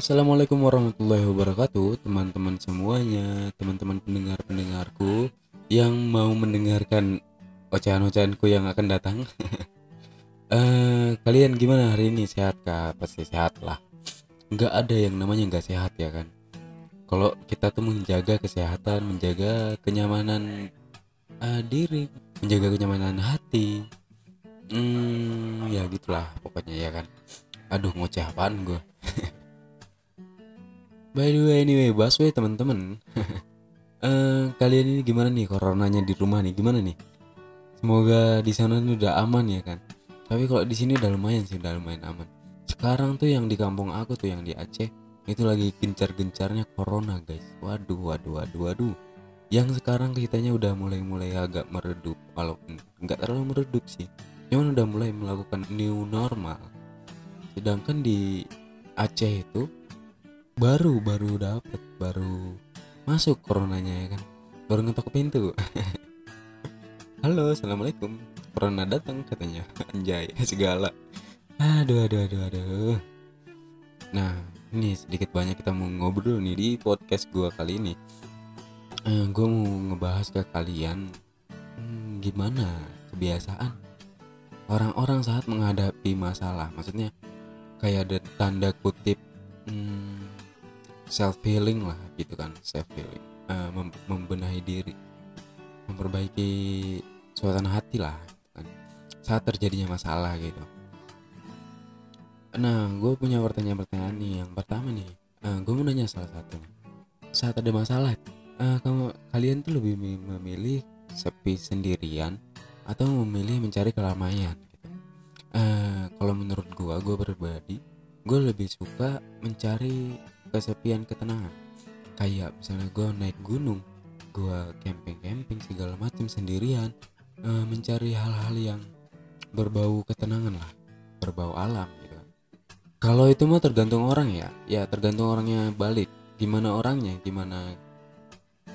Assalamualaikum warahmatullahi wabarakatuh Teman-teman semuanya Teman-teman pendengar-pendengarku Yang mau mendengarkan Ocehan-ocehanku yang akan datang. Uh, Kalian gimana hari ini? Sehat kah? Pasti sehat lah. Nggak ada yang namanya nggak sehat ya kan? Kalau kita tuh menjaga kesehatan Menjaga kenyamanan uh, diri Menjaga kenyamanan hati. Hmm ya gitulah pokoknya ya kan. Aduh ngoceh apaan gue By the way anyway Baswe teman-teman. Uh, Kalian ini gimana nih? Coronanya di rumah nih gimana nih? Semoga di sana udah aman ya kan? Tapi kalau di sini udah lumayan sih udah lumayan aman. Sekarang tuh yang di kampung aku tuh yang di Aceh Itu lagi gencar-gencarnya corona guys. Waduh waduh waduh waduh. Yang sekarang kitanya udah mulai-mulai agak meredup Walaupun nggak terlalu meredup sih. Cuman udah mulai melakukan new normal. Sedangkan di Aceh itu baru baru dapet baru masuk coronanya ya kan? Baru ngetok pintu. Halo assalamualaikum. Corona datang katanya. Anjay segala. Aduh aduh aduh aduh. Nah ini sedikit banyak kita mau ngobrol nih di podcast gua kali ini. Eh, gue mau ngebahas ke kalian hmm, gimana kebiasaan orang-orang saat menghadapi masalah. Maksudnya kayak ada tanda kutip hmm, self healing lah gitu kan self healing uh, mem membenahi diri. Memperbaiki suasana hati lah gitu kan. saat terjadinya masalah gitu. Nah gue punya pertanyaan-pertanyaan nih. Yang pertama nih uh, gue mau nanya salah satunya saat ada masalah uh, kamu kalian tuh lebih memilih sepi sendirian atau memilih mencari keramaian gitu. uh, kalau menurut gue gue pribadi gue lebih suka mencari kesepian ketenangan. Kayak misalnya gue naik gunung gue camping-camping segala macam sendirian uh, mencari hal-hal yang berbau ketenangan lah berbau alam gitu. Kalau itu mah tergantung orang ya. Ya tergantung orangnya balik. Gimana orangnya gimana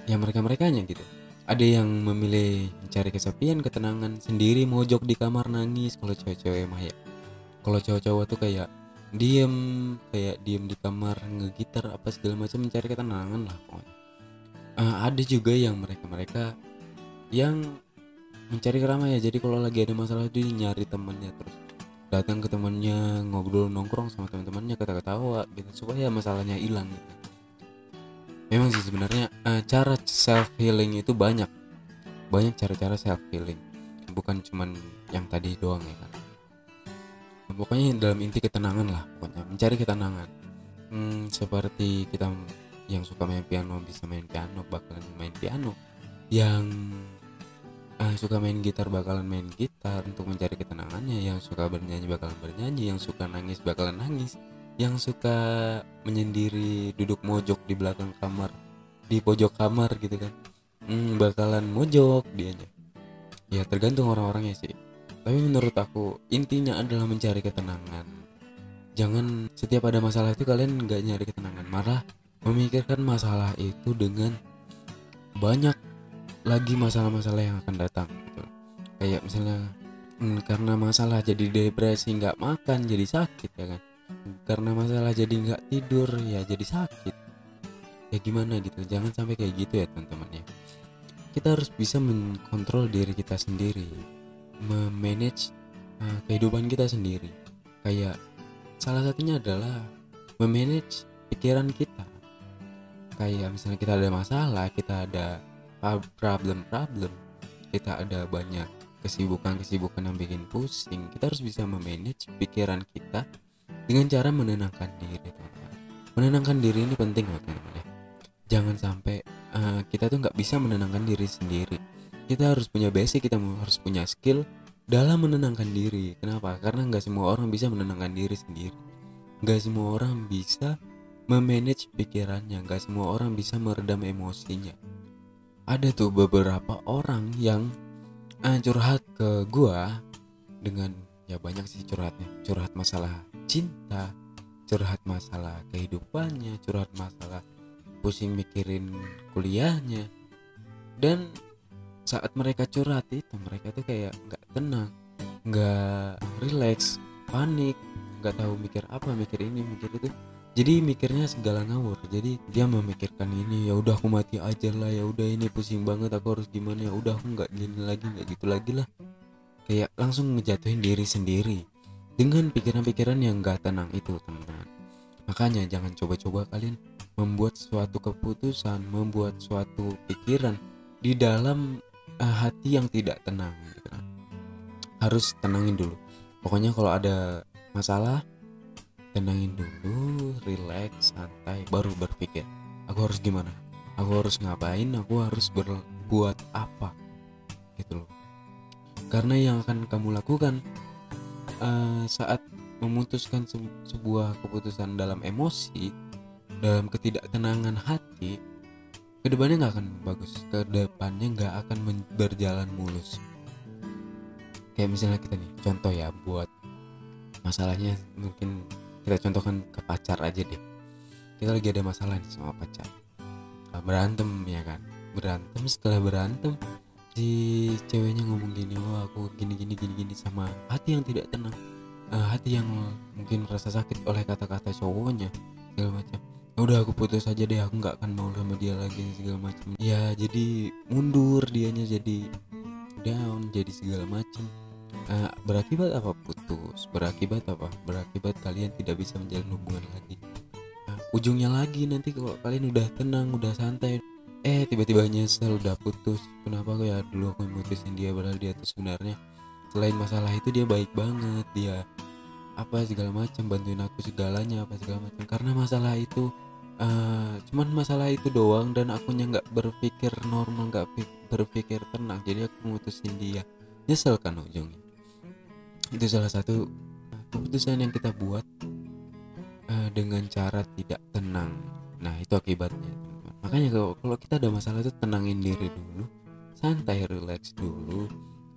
ya mereka merekanya gitu. Ada yang memilih mencari kesepian ketenangan sendiri mojok di kamar nangis kalau cewek-cewek mah ya. Kalau cowok-cowok tuh kayak diem kayak diem di kamar ngegitar apa segala macam mencari ketenangan lah pokoknya. Uh, ada juga yang mereka mereka yang mencari keramaian. Jadi kalau lagi ada masalah itu nyari temannya terus datang ke temannya ngobrol nongkrong sama teman-temannya kata-ketawa gitu supaya masalahnya hilang gitu. Memang sih sebenarnya uh, cara self healing itu banyak. Banyak cara-cara self healing bukan cuman yang tadi doang ya kan pokoknya dalam inti ketenangan lah pokoknya. Mencari ketenangan. Hmm, seperti kita yang suka main piano bisa main piano bakalan main piano. Yang uh, suka main gitar bakalan main gitar. Untuk mencari ketenangannya yang suka bernyanyi bakalan bernyanyi. Yang suka nangis bakalan nangis. Yang suka menyendiri duduk mojok di belakang kamar di pojok kamar gitu kan. Hmm, bakalan mojok dianya. Ya tergantung orang-orangnya sih tapi menurut aku intinya adalah mencari ketenangan. Jangan setiap ada masalah itu kalian nggak nyari ketenangan malah memikirkan masalah itu dengan banyak lagi masalah-masalah yang akan datang gitu. kayak misalnya hmm, karena masalah jadi depresi nggak makan jadi sakit ya kan? Karena masalah jadi nggak tidur ya jadi sakit. Ya gimana gitu. Jangan sampai kayak gitu ya teman-teman ya. Kita harus bisa mengontrol diri kita sendiri memanage uh, kehidupan kita sendiri. Kayak salah satunya adalah memanage pikiran kita. Kayak misalnya kita ada masalah kita ada problem-problem kita ada banyak kesibukan-kesibukan yang bikin pusing kita harus bisa memanage pikiran kita dengan cara menenangkan diri teman-teman. Menenangkan diri ini penting teman-teman ya. Jangan sampai uh, kita tuh nggak bisa menenangkan diri sendiri kita harus punya basic kita harus punya skill dalam menenangkan diri. Kenapa? Karena nggak semua orang bisa menenangkan diri sendiri. Nggak semua orang bisa memanage pikirannya. Nggak semua orang bisa meredam emosinya. Ada tuh beberapa orang yang uh, curhat ke gua dengan ya banyak sih curhatnya. Curhat masalah cinta curhat masalah kehidupannya curhat masalah pusing mikirin kuliahnya. Dan saat mereka curhat itu mereka tuh kayak nggak tenang nggak relax panik nggak tahu mikir apa mikir ini mikir itu. Jadi mikirnya segala ngawur. Jadi dia memikirkan ini ya udah aku mati aja lah ya udah ini pusing banget aku harus gimana ya udah aku nggak gini lagi nggak gitu lagi lah. Kayak langsung ngejatuhin diri sendiri dengan pikiran-pikiran yang gak tenang itu teman-teman. Makanya jangan coba-coba kalian membuat suatu keputusan membuat suatu pikiran di dalam uh, hati yang tidak tenang gitu kan. harus tenangin dulu. Pokoknya kalau ada masalah tenangin dulu relax santai baru berpikir aku harus gimana? Aku harus ngapain? Aku harus berbuat apa? Gitu loh. Karena yang akan kamu lakukan uh, saat memutuskan se sebuah keputusan dalam emosi dalam ketidaktenangan hati ke depannya nggak akan bagus. Ke depannya nggak akan berjalan mulus. Kayak misalnya kita nih contoh ya buat masalahnya mungkin kita contohkan ke pacar aja deh. Kita lagi ada masalah nih sama pacar. Berantem ya kan? Berantem setelah berantem si ceweknya ngomong gini wah aku gini gini gini gini sama hati yang tidak tenang. Uh, hati yang mungkin rasa sakit oleh kata-kata cowoknya segala macam udah aku putus aja deh. Aku nggak akan mau sama dia lagi segala macam ya jadi mundur dianya jadi down jadi segala macam uh, berakibat apa putus? Berakibat apa? Berakibat kalian tidak bisa menjalin hubungan lagi. Nah, ujungnya lagi nanti kalau kalian udah tenang udah santai. Eh tiba-tiba nyesel udah putus. Kenapa ya? Dulu aku mutusin dia padahal dia tuh sebenarnya selain masalah itu dia baik banget. Dia apa segala macam bantuin aku segalanya apa segala macam karena masalah itu uh, cuman masalah itu doang dan akunya nggak berpikir normal nggak berpikir tenang. Jadi aku mutusin dia. Nyesel kan ujungnya. Itu salah satu keputusan yang kita buat uh, dengan cara tidak tenang. Nah itu akibatnya makanya kalau, kalau kita ada masalah itu tenangin diri dulu. Santai relax dulu.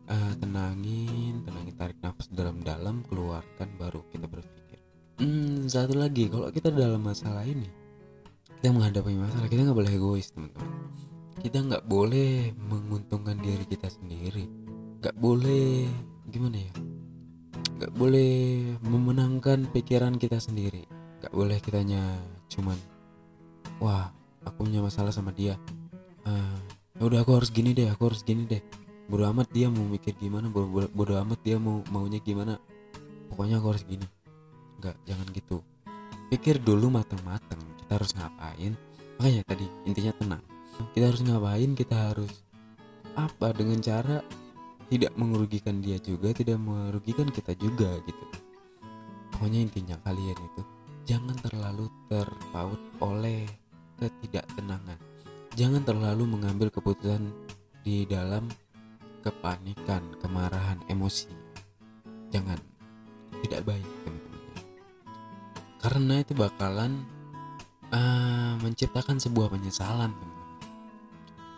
Uh, tenangin tenangin tarik nafas dalam-dalam keluarkan baru kita berpikir. Hmm, satu lagi kalau kita dalam masalah ini kita menghadapi masalah kita nggak boleh egois teman-teman. Kita nggak boleh menguntungkan diri kita sendiri. Nggak boleh gimana ya? Nggak boleh memenangkan pikiran kita sendiri. Nggak boleh kitanya cuman wah aku punya masalah sama dia. Uh, udah aku harus gini deh aku harus gini deh. Bodo amat dia mau mikir gimana bodo, bodo amat dia mau maunya gimana. Pokoknya aku harus gini. Nggak jangan gitu. Pikir dulu matang-matang kita harus ngapain? Makanya tadi intinya tenang. Kita harus ngapain? Kita harus apa? Dengan cara tidak mengerugikan dia juga tidak merugikan kita juga gitu. Pokoknya intinya kalian itu jangan terlalu terpaut oleh ketidaktenangan. Jangan terlalu mengambil keputusan di dalam kepanikan kemarahan emosi. Jangan. Tidak baik teman-teman. Karena itu bakalan uh, menciptakan sebuah penyesalan teman-teman.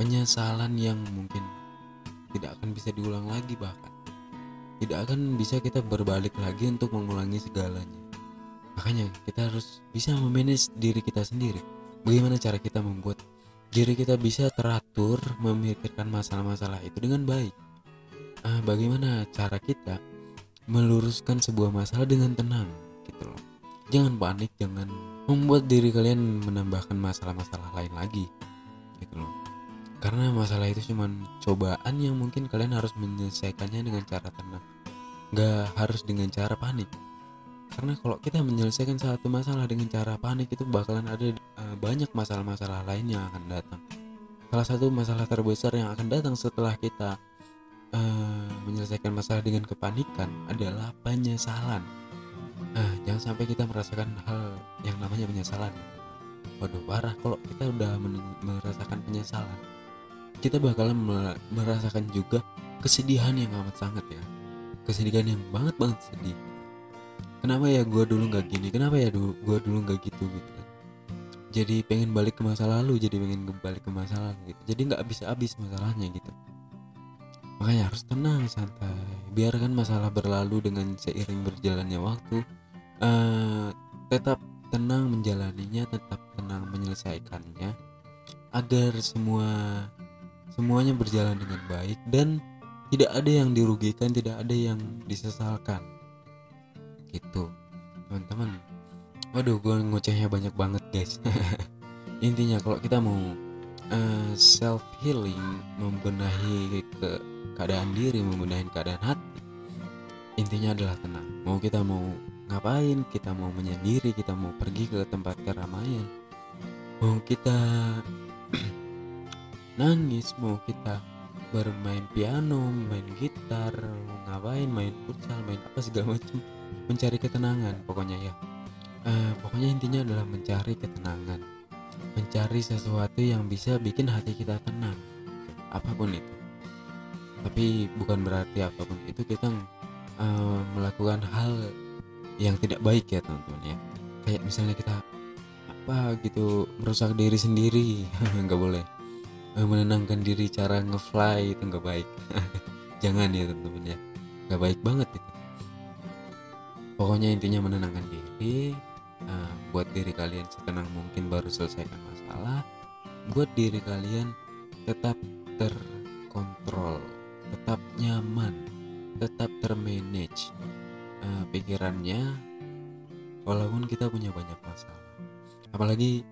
Penyesalan yang mungkin tidak akan bisa diulang lagi bahkan tidak akan bisa kita berbalik lagi untuk mengulangi segalanya. Makanya kita harus bisa memanage diri kita sendiri. Bagaimana cara kita membuat diri kita bisa teratur memikirkan masalah-masalah itu dengan baik? Ah, bagaimana cara kita meluruskan sebuah masalah dengan tenang gitu loh. Jangan panik jangan membuat diri kalian menambahkan masalah-masalah lain lagi gitu loh. Karena masalah itu cuma cobaan yang mungkin kalian harus menyelesaikannya dengan cara tenang. Nggak harus dengan cara panik. Karena kalau kita menyelesaikan satu masalah dengan cara panik itu bakalan ada uh, banyak masalah-masalah lain yang akan datang. Salah satu masalah terbesar yang akan datang setelah kita uh, menyelesaikan masalah dengan kepanikan adalah penyesalan. Jangan sampai kita merasakan hal yang namanya penyesalan waduh parah kalau kita udah merasakan penyesalan. Kita bakalan merasakan juga kesedihan yang amat sangat ya. Kesedihan yang banget banget sedih kenapa ya gue dulu nggak gini? Kenapa ya dulu gue dulu nggak gitu gitu kan? Jadi pengen balik ke masa lalu jadi pengen balik ke masa lalu gitu. Jadi nggak habis habis masalahnya gitu. Makanya harus tenang santai. Biarkan masalah berlalu dengan seiring berjalannya waktu uh, tetap tenang menjalaninya tetap tenang menyelesaikannya agar semua semuanya berjalan dengan baik dan tidak ada yang dirugikan tidak ada yang disesalkan. Gitu teman-teman. Waduh gue ngocehnya banyak banget guys. Intinya kalau kita mau uh, self healing membenahi ke keadaan diri membenahi keadaan hati intinya adalah tenang. Mau kita mau ngapain? Kita mau menyendiri kita mau pergi ke tempat keramaian. Mau kita nangis mau kita bermain piano main gitar ngapain? Main futsal main apa segala macam. Mencari ketenangan pokoknya ya. Uh, pokoknya intinya adalah mencari ketenangan. Mencari sesuatu yang bisa bikin hati kita tenang. Apa pun itu. Tapi bukan berarti apa pun itu kita uh, melakukan hal yang tidak baik ya teman-teman ya. Kayak misalnya kita apa gitu merusak diri sendiri. Nggak boleh. Uh, menenangkan diri cara ngefly itu nggak baik. Jangan ya teman-teman ya. Nggak baik banget itu. Pokoknya intinya menenangkan diri uh, buat diri kalian setenang mungkin baru selesaikan masalah buat diri kalian tetap terkontrol tetap nyaman tetap termanage uh, pikirannya walaupun kita punya banyak masalah. Apalagi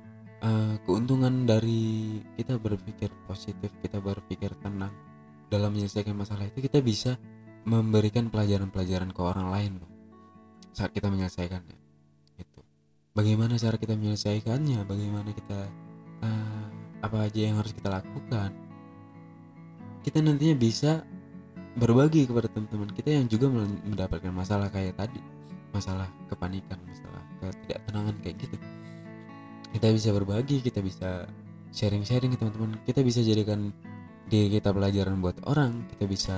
uh, keuntungan dari kita berpikir positif kita berpikir tenang dalam menyelesaikan masalah itu kita bisa memberikan pelajaran-pelajaran ke orang lain saat kita menyelesaikannya bagaimana cara kita menyelesaikannya? Bagaimana kita uh, apa aja yang harus kita lakukan? Kita nantinya bisa berbagi kepada teman-teman kita yang juga mendapatkan masalah kayak tadi. Masalah kepanikan masalah ketidaktenangan kayak gitu. Kita bisa berbagi kita bisa sharing-sharing ke teman-teman. Kita bisa jadikan diri kita pelajaran buat orang. Kita bisa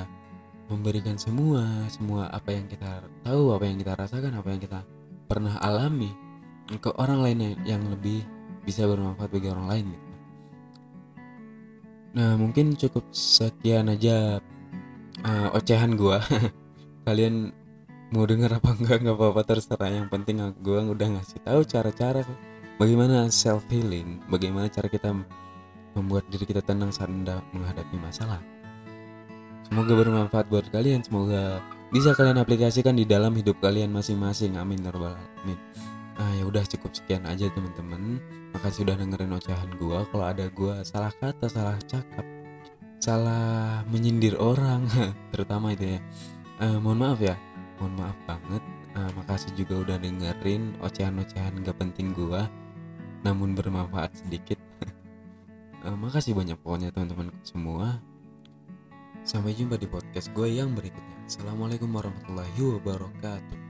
memberikan semua semua apa yang kita tahu apa yang kita rasakan apa yang kita pernah alami ke orang lain yang lebih bisa bermanfaat bagi orang lain gitu. Nah mungkin cukup sekian aja uh, ocehan gua. Kalian mau denger apa enggak nggak apa-apa terserah. Yang penting gua udah ngasih tahu cara-cara bagaimana self healing, bagaimana cara kita membuat diri kita tenang saat menghadapi masalah. Semoga bermanfaat buat kalian. Semoga bisa kalian aplikasikan di dalam hidup kalian masing-masing. Amin ya Amin. Nah ya udah cukup sekian aja teman-teman. Makasih udah dengerin ocehan gua. Kalau ada gua salah kata, salah cakap, salah menyindir orang, terutama itu ya. Uh, mohon maaf ya, mohon maaf banget. Uh, makasih juga udah dengerin ocehan-ocehan gak penting gua, namun bermanfaat sedikit. uh, makasih banyak pokoknya teman-teman semua. Sampai jumpa di podcast gue yang berikutnya. Assalamualaikum warahmatullahi wabarakatuh.